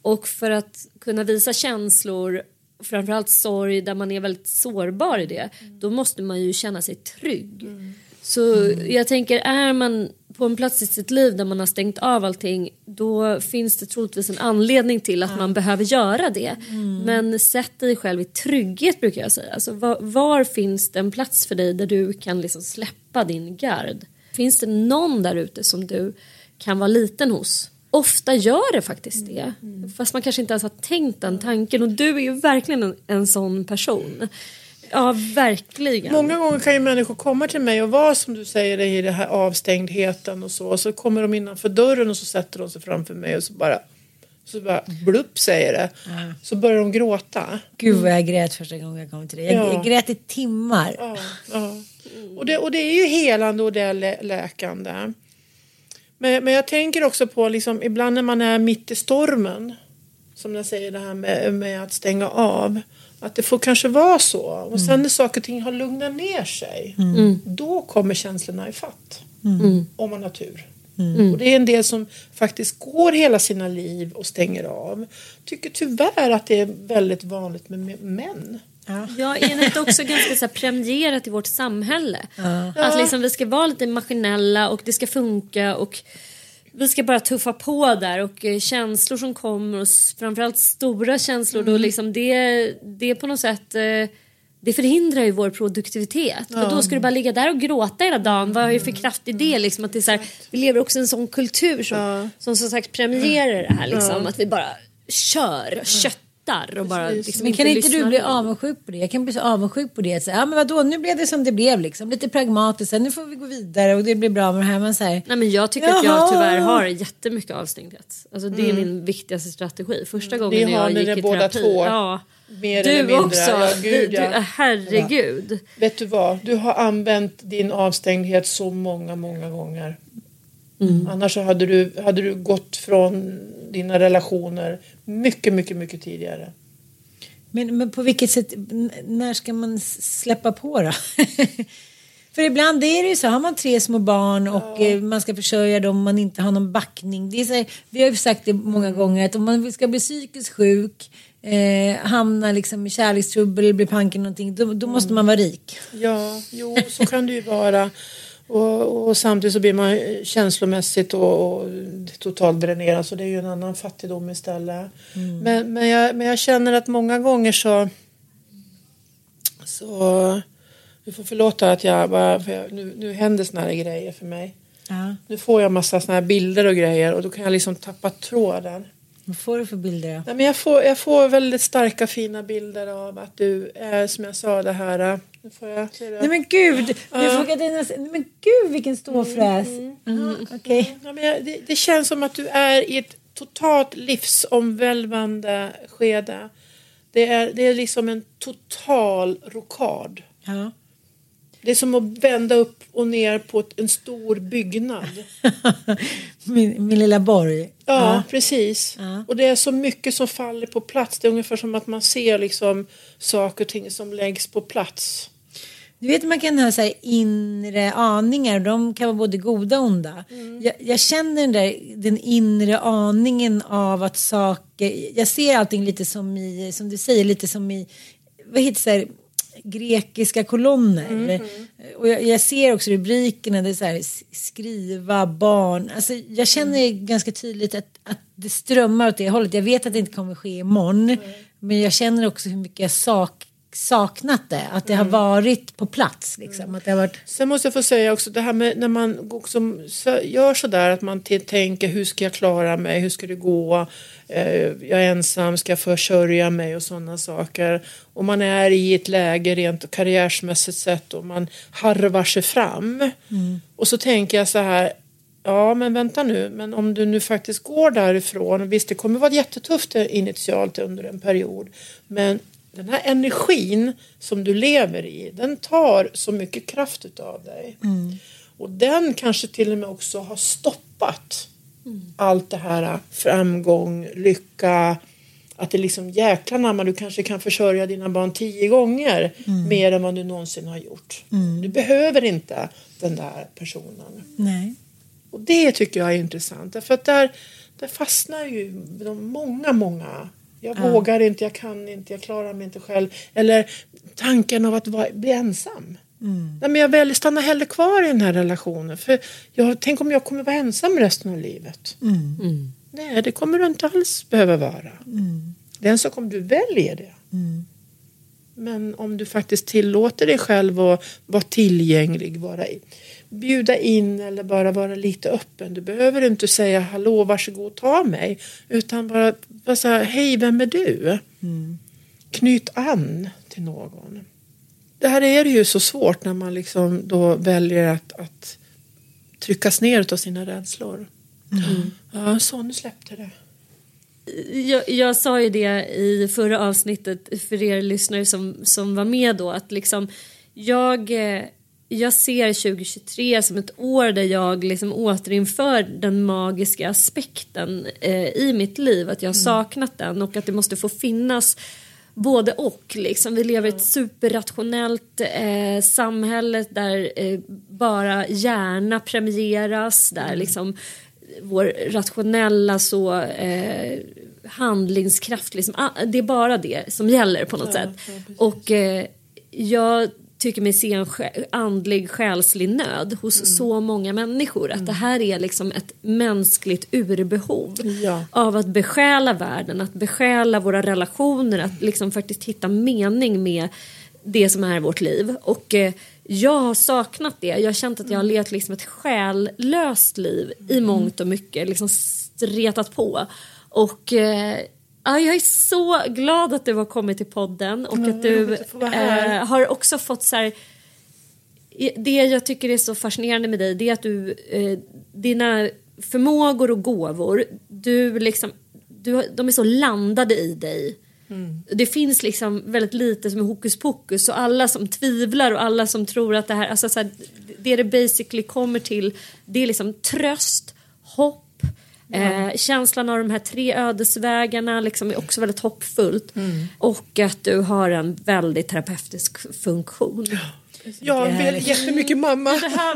Och för att kunna visa känslor, framförallt sorg där man är väldigt sårbar i det, då måste man ju känna sig trygg. Så jag tänker, är man på en plats i sitt liv där man har stängt av allting då finns det troligtvis en anledning till att man behöver göra det. Men sätt dig själv i trygghet brukar jag säga. Alltså, var, var finns det en plats för dig där du kan liksom släppa din gard? Finns det någon där ute som du kan vara liten hos? ofta gör det faktiskt det. Fast man kanske inte ens har tänkt den tanken. Och du är ju verkligen en, en sån person. Ja, verkligen. Många gånger kan ju människor komma till mig och vara som du säger i den här avstängdheten och så. Och så kommer de innanför dörren och så sätter de sig framför mig och så bara så bara blupp säger det. Så börjar de gråta. Gud vad jag grät första gången jag kom till dig. Jag, Ja. jag grät i timmar. Ja, ja. Och, det, och det är ju helande och det är lä- läkande. Men, men jag tänker också på liksom, ibland när man är mitt i stormen. Som jag säger det här med, med att stänga av. Att det får kanske vara så. Och sen när saker och ting har lugnat ner sig. Då kommer känslorna i fatt. Om man har tur. Och det är en del som faktiskt går hela sina liv och stänger av. Tycker tyvärr att det är väldigt vanligt med män. Ja, är det inte också ganska så här premierat i vårt samhälle? Att liksom vi ska vara lite maskinella och det ska funka och vi ska bara tuffa på där och eh, känslor som kommer och framförallt stora känslor då liksom det, det på något sätt eh, det förhindrar ju vår produktivitet. Och då ska du bara ligga där och gråta hela dagen. Vad har jag för kraft i det? Liksom att det är så här, vi lever också i en sån kultur som, som som sagt premierar det här. Liksom, Att vi bara kör, köttar och bara liksom Men kan inte du lyssnar bli avundsjuk på det? Jag kan bli så avundsjuk på det. att säga, Ja, men vadå, nu blev det som det blev liksom. Lite pragmatiskt. Nu får vi gå vidare och det blir bra med det här. Men så här, Nej, men jag tycker att Jaha. jag tyvärr har jättemycket avstängdhet. Alltså, det är min viktigaste strategi. Första gången Ni när har jag gick i båda terapi. två. Ja. Mer eller Du mindre. också. Ja, gud, du, ja. du, herregud. Vet du vad? Du har använt din avstängdhet så många, många gånger. Annars så hade du, hade du gått från dina relationer mycket, mycket, mycket tidigare. Men, men på vilket sätt, när ska man släppa på då? För ibland är det ju så, har man tre små barn och eh, man ska försörja dem, man inte har någon backning. Det är så här, vi har ju sagt det många gånger att om man ska bli psykiskt sjuk, eh, hamna liksom i kärlekstrubbel, bli panken någonting, då, då måste man vara rik. Ja, jo, så kan det ju vara. Och, och samtidigt så blir man känslomässigt och, och totalt dränerad så det är ju en annan fattigdom istället. Men, men, jag, men jag känner att många gånger så så du får förlåta att jag bara, jag, nu, nu händer såna här grejer för mig. Ja. Nu får jag massa såna här bilder och grejer och då kan jag liksom tappa tråden. Vad får du för bilder? Nej, men jag, får, jag får väldigt starka fina bilder av att du är som jag sa det här. äh, Nu får jag, du? Nej men gud, nu får Katarina se- nej men gud vilken ståfräs. Jaha, Okej. Ja, men jag, det, det känns som att du är i ett totalt livsomvälvande skede. Det är, det är liksom en total rokad. Ja. Det är som att vända upp och ner på ett, en stor byggnad. min, min lilla borg. Ja, precis. Ja. Och det är så mycket som faller på plats. Det är ungefär som att man ser liksom saker och ting som läggs på plats. Du vet man kan ha så inre aningar, de kan vara både goda och onda. Jag, jag känner den där den inre aningen av att saker, jag ser allting lite som i, som du säger, lite som i, vad heter det, grekiska kolonner. Och jag, jag ser också rubrikerna, det är så här, skriva, barn. Alltså, jag känner ganska tydligt att, att det strömmar åt det hållet. Jag vet att det inte kommer ske imorgon. Men jag känner också hur mycket jag sak, saknat det. Att det har varit på plats. Liksom. Att det har varit... Sen måste jag få säga också det här med när man också så- gör sådär att man tänker hur ska jag klara mig, hur ska det gå, eh, jag är ensam, ska jag försörja mig och sådana saker. Och man är i ett läge rent karriärsmässigt sett och man harvar sig fram. Och så tänker jag så här, ja men vänta nu, men om du nu faktiskt går därifrån, visst det kommer vara jättetufft initialt under en period, men den här energin som du lever i, den tar så mycket kraft utav dig. Och den kanske till och med också har stoppat allt det här framgång, lycka, att det liksom jäklar namn, du kanske kan försörja dina barn tio gånger mer än vad du någonsin har gjort. Du behöver inte den där personen. Nej. Och det tycker jag är intressant. Därför att där, där fastnar ju de många, många. Jag vågar inte, jag kan inte, jag klarar mig inte själv. Eller tanken av att vara, bli ensam. Nej, men jag väljer stanna hellre kvar i den här relationen. För jag, tänk om jag kommer vara ensam resten av livet. Nej, det kommer du inte alls behöva vara. Det är en sak om du väljer det. Men om du faktiskt tillåter dig själv att vara tillgänglig, vara, bjuda in eller bara vara lite öppen. Du behöver inte säga hallå, varsågod, ta mig. Utan bara, bara säga hej, vem är du? Knyt an till någon. Det här är ju så svårt när man liksom då väljer att, att tryckas ner av sina rädslor. Ja, så nu släppte det. jag, jag sa ju det i förra avsnittet för er lyssnare som, som var med då att liksom jag, eh, jag ser 2023 som ett år där jag liksom återinför den magiska aspekten eh, i mitt liv. Att jag har saknat den och att det måste få finnas både och. Liksom. Vi lever i ett superrationellt eh, samhälle där eh, bara hjärna premieras. Där liksom vår rationella så, eh, handlingskraft, liksom, ah, det är bara det som gäller på något sätt. och eh, jag tycker mig se en andlig själslig nöd hos så många människor. Att det här är liksom ett mänskligt urbehov Ja. av att besjäla världen, att besjäla våra relationer, att liksom faktiskt hitta mening med det som är vårt liv. Och eh, jag har saknat det. Jag har känt att jag har levt liksom ett själlöst liv i mångt och mycket. Liksom stretat på. Och eh, ja, jag är så glad att du har kommit till podden och att du roligt att här. eh, har också fått så här det jag tycker är så fascinerande med dig det är att du, eh, dina förmågor och gåvor, du liksom, du, de är så landade i dig. Det finns liksom väldigt lite som är hokus pokus och alla som tvivlar och alla som tror att det här, alltså så här, det det basically kommer till det är liksom tröst, hopp, Eh, känslan av de här tre ödesvägarna liksom är också väldigt hoppfullt. Och att du har en väldigt terapeutisk funktion. Ja, väl jättemycket mamma.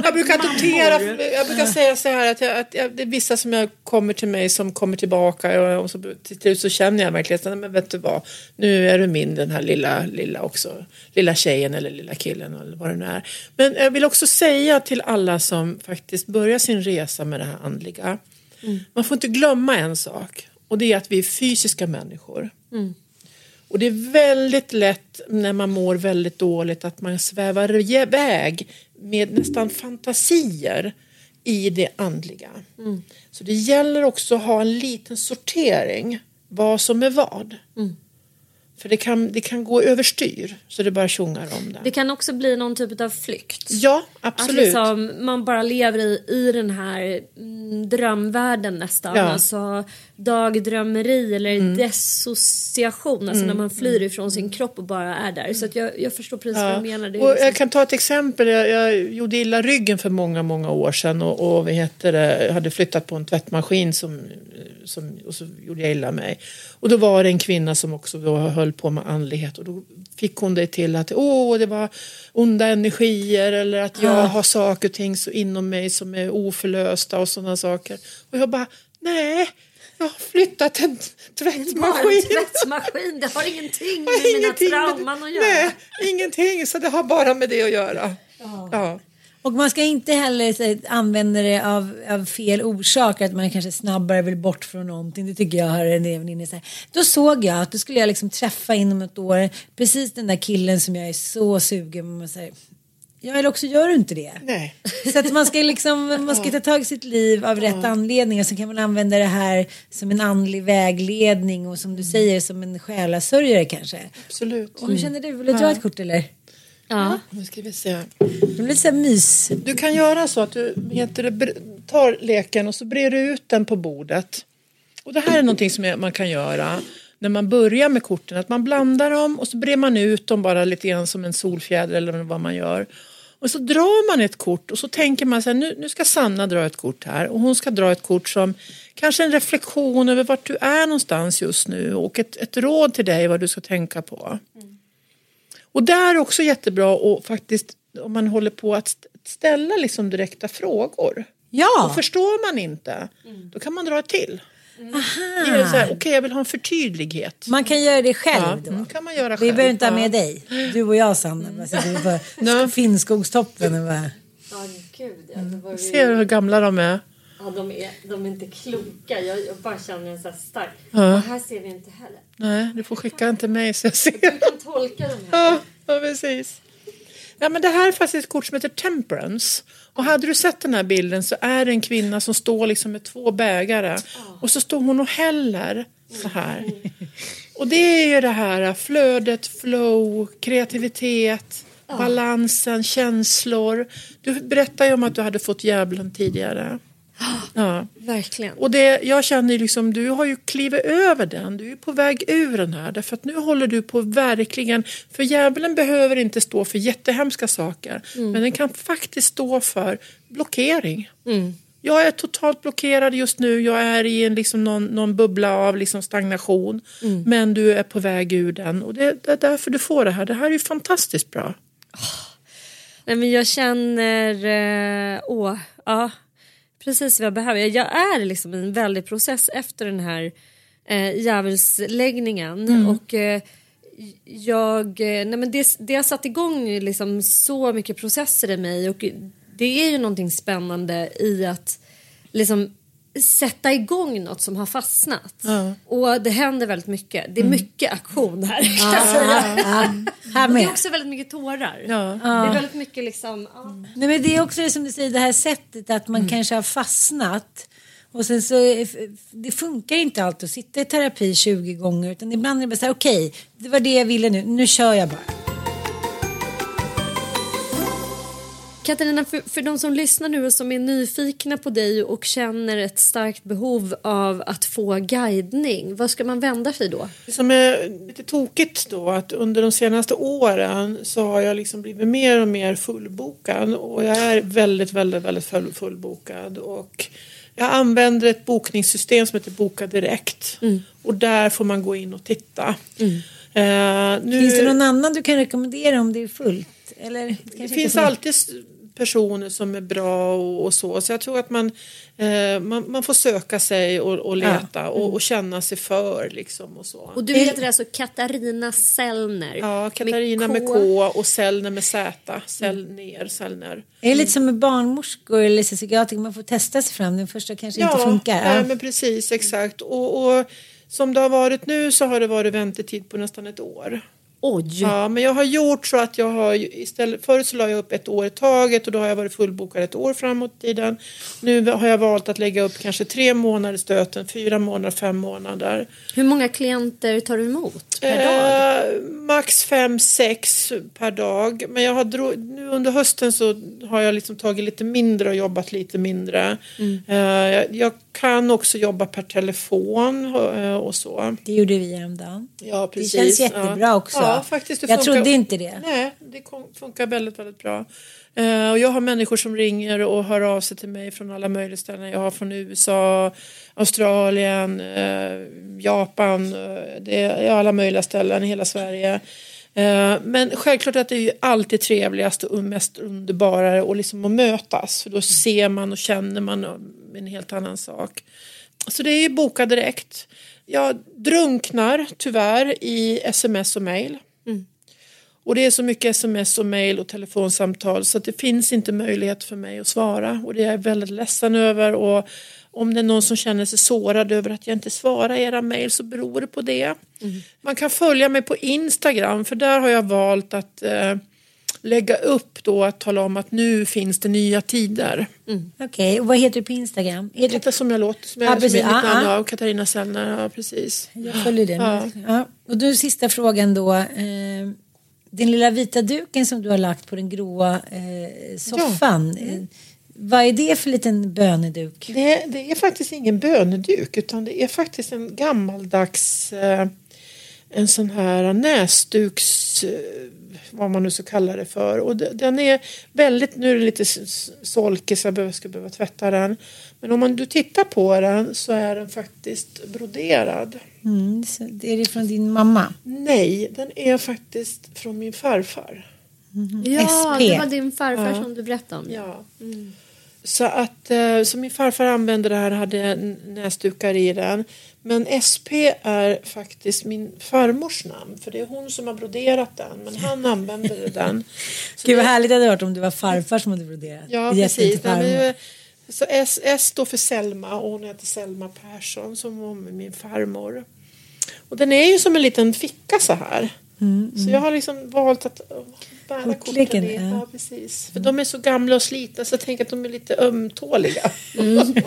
Jag brukar notera, jag brukar säga så här att, jag, att jag, det är vissa som jag kommer till mig som kommer tillbaka och, och så till slut så känner jag verkligen att men vet du vad, nu är du min den här lilla, lilla också, lilla tjejen eller lilla killen eller vad det nu är. Men jag vill också säga till alla som faktiskt börjar sin resa med det här andliga, man får inte glömma en sak och det är att vi är fysiska människor. Och det är väldigt lätt när man mår väldigt dåligt att man svävar iväg med nästan fantasier i det andliga. Så det gäller också att ha en liten sortering vad som är vad. För det kan, det kan gå överstyr så det bara tjongar om det. Det kan också bli någon typ av flykt. Ja, Att absolut. liksom man bara lever i, i den här mm, drömvärlden nästan. Ja. Mm. Alltså dagdrömmeri eller dissociation. Alltså när man flyr ifrån sin kropp och bara är där. Så att jag, jag förstår precis vad du menar. Och liksom- jag kan ta ett exempel. Jag, jag gjorde illa ryggen för många, många år sedan och, och heter det, jag hade flyttat på en tvättmaskin som, som, och så gjorde jag illa mig. Och då var det en kvinna som också då höll på med andlighet och då fick hon det till att åh, det var onda energier eller att jag har saker och ting så inom mig som är oförlösta och sådana saker. Och jag bara, nej, jag har flyttat en tvättmaskin. en tvättmaskin, det har ingenting med har mina ingenting med- trauman att göra. Nej, ingenting. Så det har bara med det att göra. Ja. Och man ska inte heller så, använda det av, av fel orsak, att man kanske snabbare vill bort från någonting. Det tycker jag har en inne så här. Då såg jag att då skulle jag liksom träffa inom ett år precis den där killen som jag är så sugen på. Ja, eller också gör du inte det. Nej. Så att man ska, liksom, man ska ta tag i sitt liv av rätt anledning och så kan man använda det här som en andlig vägledning och som du säger som en själasörjare kanske. Absolut. Och hur känner du? Vill du dra ett kort eller? Ja. Nu ska vi se. Det blir så mys. Du kan göra så att du heter det, tar leken och så brer du ut den på bordet. Och det här är någonting som man kan göra när man börjar med korten. Att man blandar dem och så brer man ut dem bara lite grann som en solfjäder eller vad man gör. Och så drar man ett kort och så tänker man så här, nu, nu ska Sanna dra ett kort här och hon ska dra ett kort som kanske en reflektion över vart du är någonstans just nu och ett, ett råd till dig vad du ska tänka på. Och där är också jättebra och faktiskt om man håller på att st- ställa liksom direkta frågor. Ja, Och förstår man inte, då kan man dra till. Här, Okej, jag vill ha en förtydlighet. man kan göra det själv Ja, då. mm, kan man göra Vi själv. behöver inte ha Ja. med dig. Du och jag Sanna. Vi på Finnskogstoppen och bara... Ja, gud ja. Ju... Ser du hur gamla de är? Ja, de är, de är inte kloka. Jag, jag bara känner en så här stark... Ja. Och här ser vi inte heller. Nej, du får skicka den till mig så jag ser. Du kan tolka de här. Ja, ja precis. Ja, men det här är faktiskt ett kort som heter Temperance. Och hade du sett den här bilden så är det en kvinna som står liksom med två bägare. Och så står hon och häller så här. Och det är ju det här flödet, flow, kreativitet, balansen, känslor. Du berättade ju om att du hade fått djävulen tidigare. Ja. Verkligen. Och det, jag känner liksom, du har ju klivit över den. Du är på väg ur den här. Därför att nu håller du på verkligen, för djävulen behöver inte stå för jättehemska saker. Men den kan faktiskt stå för blockering. Jag är totalt blockerad just nu. Jag är i en, liksom någon, någon bubbla av liksom stagnation. Men du är på väg ur den. Och det, det är därför du får det här. Det här är ju fantastiskt bra. Nej, men jag känner, eh, åh, ja, precis vad jag behöver. Jag är liksom i en väldig process efter den här eh, djävulsläggningen. Och eh, jag, eh, nej men det, det har satt igång liksom så mycket processer i mig och det är ju någonting spännande i att liksom sätta igång något som har fastnat. Och det händer väldigt mycket. Det är mycket aktion här. kan jag säga. Det är också väldigt mycket tårar. Ja. Det är väldigt mycket liksom... Ja. Nej, men det är också som du säger, det här sättet att man kanske har fastnat. Och sen så, det funkar inte alltid att sitta i terapi 20 gånger. Utan ibland är det bara så här, okej, det var det jag ville nu, nu kör jag bara. Katarina, för, för de som lyssnar nu och som är nyfikna på dig och känner ett starkt behov av att få guidning, vad ska man vända sig då? Det som är lite tokigt då att under de senaste åren så har jag liksom blivit mer och mer fullbokad och jag är väldigt, väldigt, väldigt full, fullbokad och jag använder ett bokningssystem som heter Boka Direkt och där får man gå in och titta. Eh, nu, Finns det någon annan du kan rekommendera om det är fullt? Eller, det finns alltid personer som är bra och, och så. Så jag tror att man, eh, man, man får söka sig och, och leta och, och känna sig för liksom och så. Och du heter alltså Katarina Sellner. Ja, Katarina med K, och Sellner med Z. Sellner, Sellner. Är det lite som med barnmorskor eller psykiatriker, man får testa sig fram, den första kanske inte funkar. Ja, Ja. men precis, exakt. Och, och som det har varit nu så har det varit väntetid på nästan ett år. Oj! Ja, men jag har gjort så att jag har istället, förut så la jag upp ett år i taget och då har jag varit fullbokad ett år framåt i tiden. Nu har jag valt att lägga upp kanske tre månader stöten, fyra månader, fem månader. Hur många klienter tar du emot per dag? Eh, max fem, sex per dag. Men jag har dro- nu under hösten så har jag liksom tagit lite mindre och jobbat lite mindre. Eh, jag, jag kan också jobba per telefon eh, och så. Det gjorde vi häromdagen. Ja, Det precis. känns jättebra ja. också. Ja, faktiskt. Det Jag funkar- trodde inte det. Nej, det funkar väldigt, väldigt bra. Eh, och jag har människor som ringer och hör av sig till mig från alla möjliga ställen. Jag har från USA, Australien, eh, Japan. Det är alla möjliga ställen i hela Sverige. Eh, men självklart att det är ju alltid trevligast och mest underbarare och liksom att mötas. För då ser man och känner man en helt annan sak. Så det är ju boka direkt. Jag drunknar tyvärr i sms och mail. Och det är så mycket sms och mail och telefonsamtal så att det finns inte möjlighet för mig att svara. Och det är jag väldigt ledsen över. Och om det är någon som känner sig sårad över att jag inte svarar era mail så beror det på det. Man kan följa mig på Instagram för där har jag valt att eh, lägga upp då att tala om att nu finns det nya tider. Okej, och vad heter du på Instagram? Är du... Detta som jag låter, som Ja, jag, som är precis. mitt Ja, namn ja. av Katarina Sellner. Ja, precis. Jag följer den. Ja. Ja. Och då sista frågan då. Eh, den lilla vita duken som du har lagt på den gråa eh, soffan. Eh, vad är det för liten böneduk? Det, det är faktiskt ingen böneduk utan det är faktiskt en gammaldags eh, en sån här näsduks eh, vad man nu ska kalla det för och de- den är väldigt, nu är det lite solkig så jag behöver, ska behöva tvätta den men om man, du tittar på den så är den faktiskt broderad. Mm, så det är det från din mamma? Nej, den är faktiskt från min farfar. Ja, SP. det var din farfar Ja. som du berättade om. Ja. Så att eh, så min farfar använde det här, hade näsdukar i den. Men SP är faktiskt min farmors namn för det är hon som har broderat den men han använde den. Så Gud vad det- härligt det hade varit om det var farfar som hade broderat. Ja precis. Nej, så S, S står för Selma och hon heter Selma Persson som var min farmor. Och den är ju som en liten ficka så här. Så jag har liksom valt att bära korten. i- ja. Ja, precis. För de är så gamla och slitna så jag tänker att de är lite ömtåliga.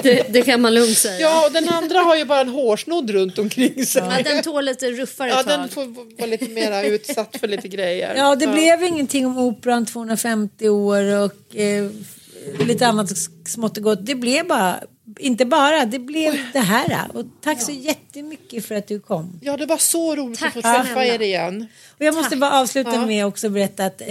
Det, det kan man lugnt säga. Ja, och den andra har ju bara en hårsnodd runt omkring sig. Ja, den tål lite ruffare Ja, tag. den får vara lite mer utsatt för lite grejer. Ja, det blev ingenting om operan 250 år och eh, lite annat smått och gott. Det blev bara, inte bara, det blev det här. Och tack så jättemycket för att du kom. Ja, det var så roligt Tack att få träffa er igen. Och jag måste bara avsluta Ja. med också berätta att eh,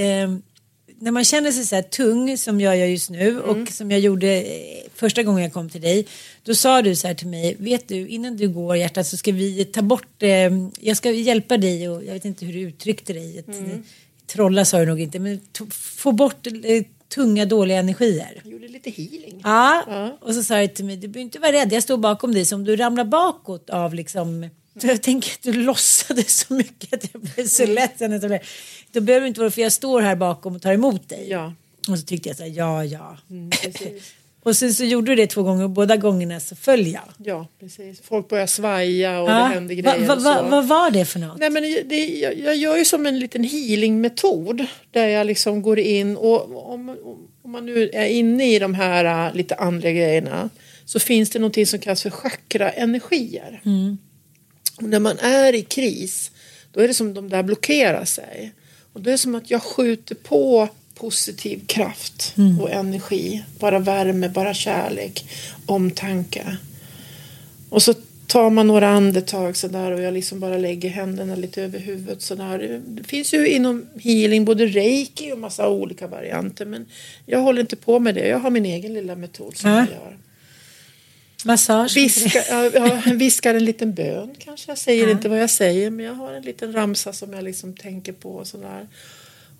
när man känner sig så här tung som jag gör just nu Mm. och som jag gjorde eh, första gången jag kom till dig. Då sa du så här till mig, vet du innan du går hjärtat så ska vi ta bort, eh, jag ska hjälpa dig och jag vet inte hur du uttryckte dig. Ett, Mm. Trolla sa du nog inte, men få bort eh, tunga dåliga energier. Jag gjorde lite healing. Ja, och så sa jag till mig, du behöver inte vara rädd, jag står bakom dig. Så om du ramlar bakåt av liksom, så jag tänker att du låtsades så mycket att jag blev så ledsen. att jag blev- Då behöver du inte vara, för jag står här bakom och tar emot dig. Ja, Och så tyckte jag så här, ja, ja. mm. Och sen så gjorde du det två gånger och båda gångerna så föll jag. Ja, precis. Folk börjar svaja och Ja. det händer Va, grejer va, va, så. vad var det för något? Nej, men det, jag, jag gör ju som en liten healingmetod där jag liksom går in och om, om man nu är inne i de här äh, lite andra grejerna så finns det någonting som kallas för chakraenergier. Och när man är i kris då är det som de där blockerar sig. Och det är som att jag skjuter på positiv kraft och energi. Bara värme, bara kärlek, omtanke. Och så tar man några andetag sådär och jag liksom bara lägger händerna lite över huvudet sådär. Det finns ju inom healing både reiki och massa olika varianter men jag håller inte på med det. Jag har min egen lilla metod som Ja. jag gör. Massage? Viska, ja, jag viskar en liten bön kanske. Jag säger inte vad jag säger men jag har en liten ramsa som jag liksom tänker på och sådär.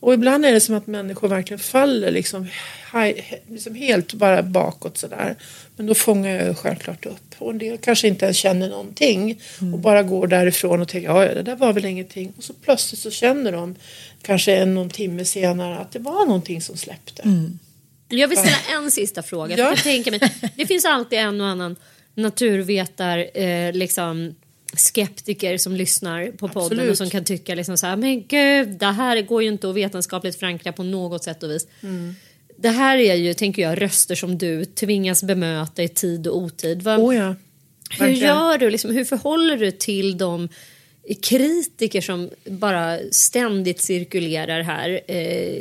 Och ibland är det som att människor verkligen faller liksom, hej- liksom helt bara bakåt sådär. Men då fångar jag självklart upp. Och en del kanske inte ens känner någonting och bara går därifrån och tänker ja ja, det där var väl ingenting. Och så plötsligt så känner de kanske en någon timme senare att det var någonting som släppte. Jag vill ställa en sista fråga. Ja. Jag tänker mig, det finns alltid en och annan naturvetar, eh, liksom, skeptiker som lyssnar på podden Absolut. och som kan tycka liksom så här, men gud, det här går ju inte att vetenskapligt förankra på något sätt och vis. Mm. Det här är ju, tänker jag, röster som du tvingas bemöta i tid och otid. Vad, Oh ja. hur gör du? Liksom, hur förhåller du till de kritiker som bara ständigt cirkulerar här eh,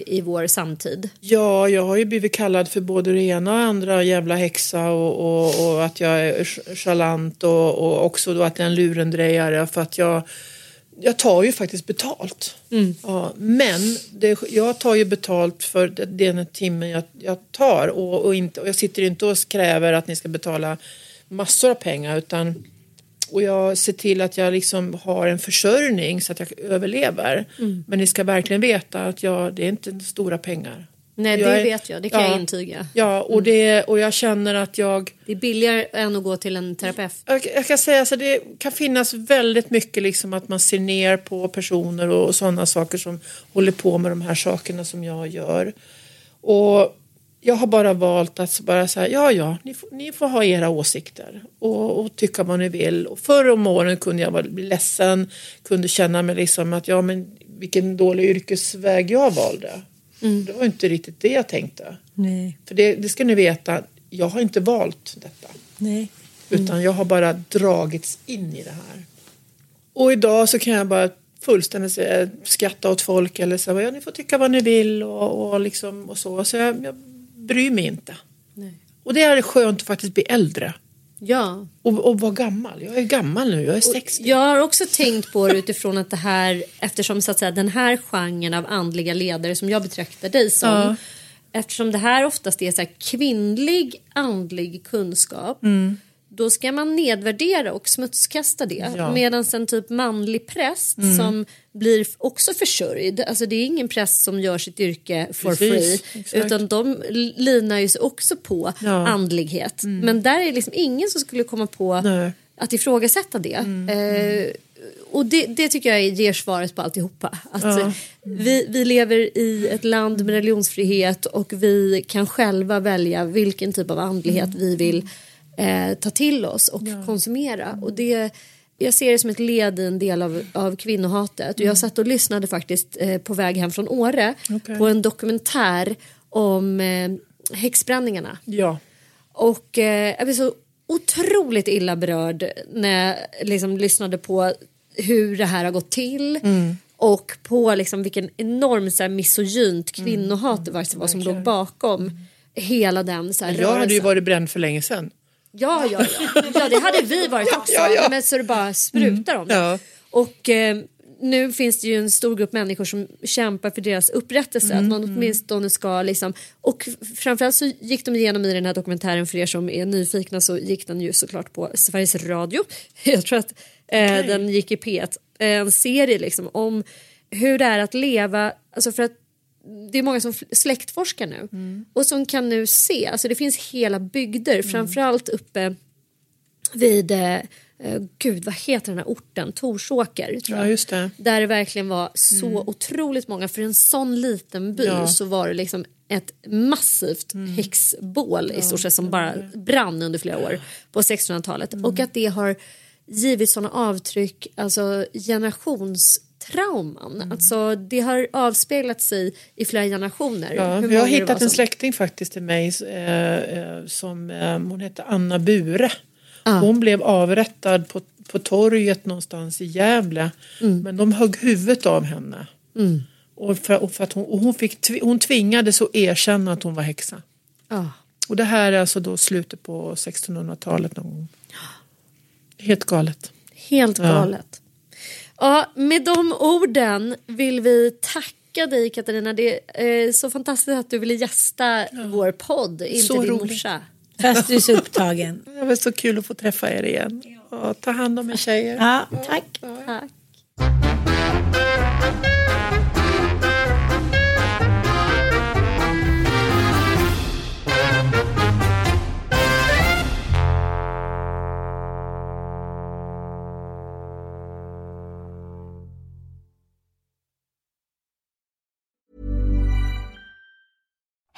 i vår samtid? Ja, jag har ju blivit kallad för både det ena och andra jävla häxa och, och, och att jag är ch- charlant och, och också då att jag är en lurendrejare för att jag jag tar ju faktiskt betalt. Ja, men det, jag tar ju betalt för den timmen jag, jag tar och, och, inte, och jag sitter inte och kräver att ni ska betala massor av pengar utan och jag ser till att jag liksom har en försörjning så att jag överlever. Men ni ska verkligen veta att jag, det är inte stora pengar. Nej, Jag det är- vet jag. Det kan ja. jag intyga. Ja, och, det, och jag känner att jag... Det är billigare än att gå till en terapeut. Jag, jag kan säga så det kan finnas väldigt mycket liksom att man ser ner på personer och, och sådana saker som håller på med de här sakerna som jag gör. Och jag har bara valt att bara säga ja, ja, ni får, ni får ha era åsikter och, och tycka vad ni vill. Och förr om åren kunde jag bli ledsen, kunde känna mig liksom att ja, men vilken dålig yrkesväg jag valde. Det var inte riktigt det jag tänkte. Nej, För det, det ska ni veta, jag har inte valt detta. nej. Utan jag har bara dragits in i det här. Och idag så kan jag bara fullständigt skratta åt folk eller säga ja, ni får tycka vad ni vill och, och, liksom, och så. Så jag, jag bryr mig inte. Och det är skönt att faktiskt bli äldre. Ja. Och, och vara gammal. Jag är gammal nu, jag är 60. Jag har också tänkt på det utifrån att det här, eftersom så att säga, den här genren av andliga ledare som jag betraktar dig som, Ja. eftersom det här oftast är så här kvinnlig andlig kunskap, Mm. Då ska man nedvärdera och smutskasta det. Ja. Mm. Medan en typ manlig präst som blir också försörjd, alltså det är ingen präst som gör sitt yrke for Precis, free, exakt. utan de linar ju sig också på Ja. Mm. andlighet. Men där är det liksom ingen som skulle komma på Nej. Mm, att ifrågasätta det. Eh, och det, det tycker jag ger svaret på alltihopa. Att Ja. vi, vi lever i ett land med religionsfrihet och vi kan själva välja vilken typ av andlighet Mm. vi vill eh, ta till oss och konsumera. Och det, jag ser det som ett led i en del av, av kvinnohatet. Och jag satt och lyssnade faktiskt eh, på väg hem från Åre Okej. på en dokumentär om eh, häxbränningarna. Ja. Och eh, jag blev så otroligt illa berörd när jag liksom lyssnade på hur det här har gått till. Mm. Och på liksom vilken enorm så här, misogynt kvinnohat det var, som låg bakom hela den så här, Jag hade ju rörelsen. varit bränd för länge sedan. Ja, ja, ja. ja, det hade vi varit också. ja, ja. Men så det bara sprutar om det. Ja. Och eh, nu finns det ju en stor grupp människor som kämpar för deras upprättelse. Att man åtminstone ska liksom... Och framförallt så gick de igenom i den här dokumentären, för er som är nyfikna så gick den ju såklart på Sveriges Radio. Jag tror att eh, den gick i P1. Eh, En serie liksom om hur det är att leva, alltså för att det är många som släktforskar nu och som kan nu se, alltså det finns hela bygder, framförallt uppe vid, eh, eh, gud vad heter den här orten, Torsåker tror jag. Ja, just det. Där det verkligen var så otroligt många, för en sån liten by Ja. så var det liksom ett massivt häxbål i stort sett som bara brann under flera år på 1600-talet och att det har givit sådana avtryck, alltså generationstrauman. Alltså det har avspeglat sig i flera generationer. Ja, vi har hittat en som- släkting faktiskt till mig eh, eh, som eh, hon hette Anna Bure. Hon blev avrättad på, på torget någonstans i Gävle. Mm. Men de högg huvudet av henne. Och för, och för att hon, och hon, fick, hon tvingades att erkänna att hon var häxa. Ja. Och det här är alltså då slutet på 1600-talet någon gång. Helt galet. Helt galet. Ja, med de orden vill vi tacka dig Katarina. Det är så fantastiskt att du ville gästa vår podd, inte Så din roligt. morsa. Fast du är så upptagen. Det var så kul att få träffa er igen. Ja, ta hand om er tjejer. Ja, tack. Tack.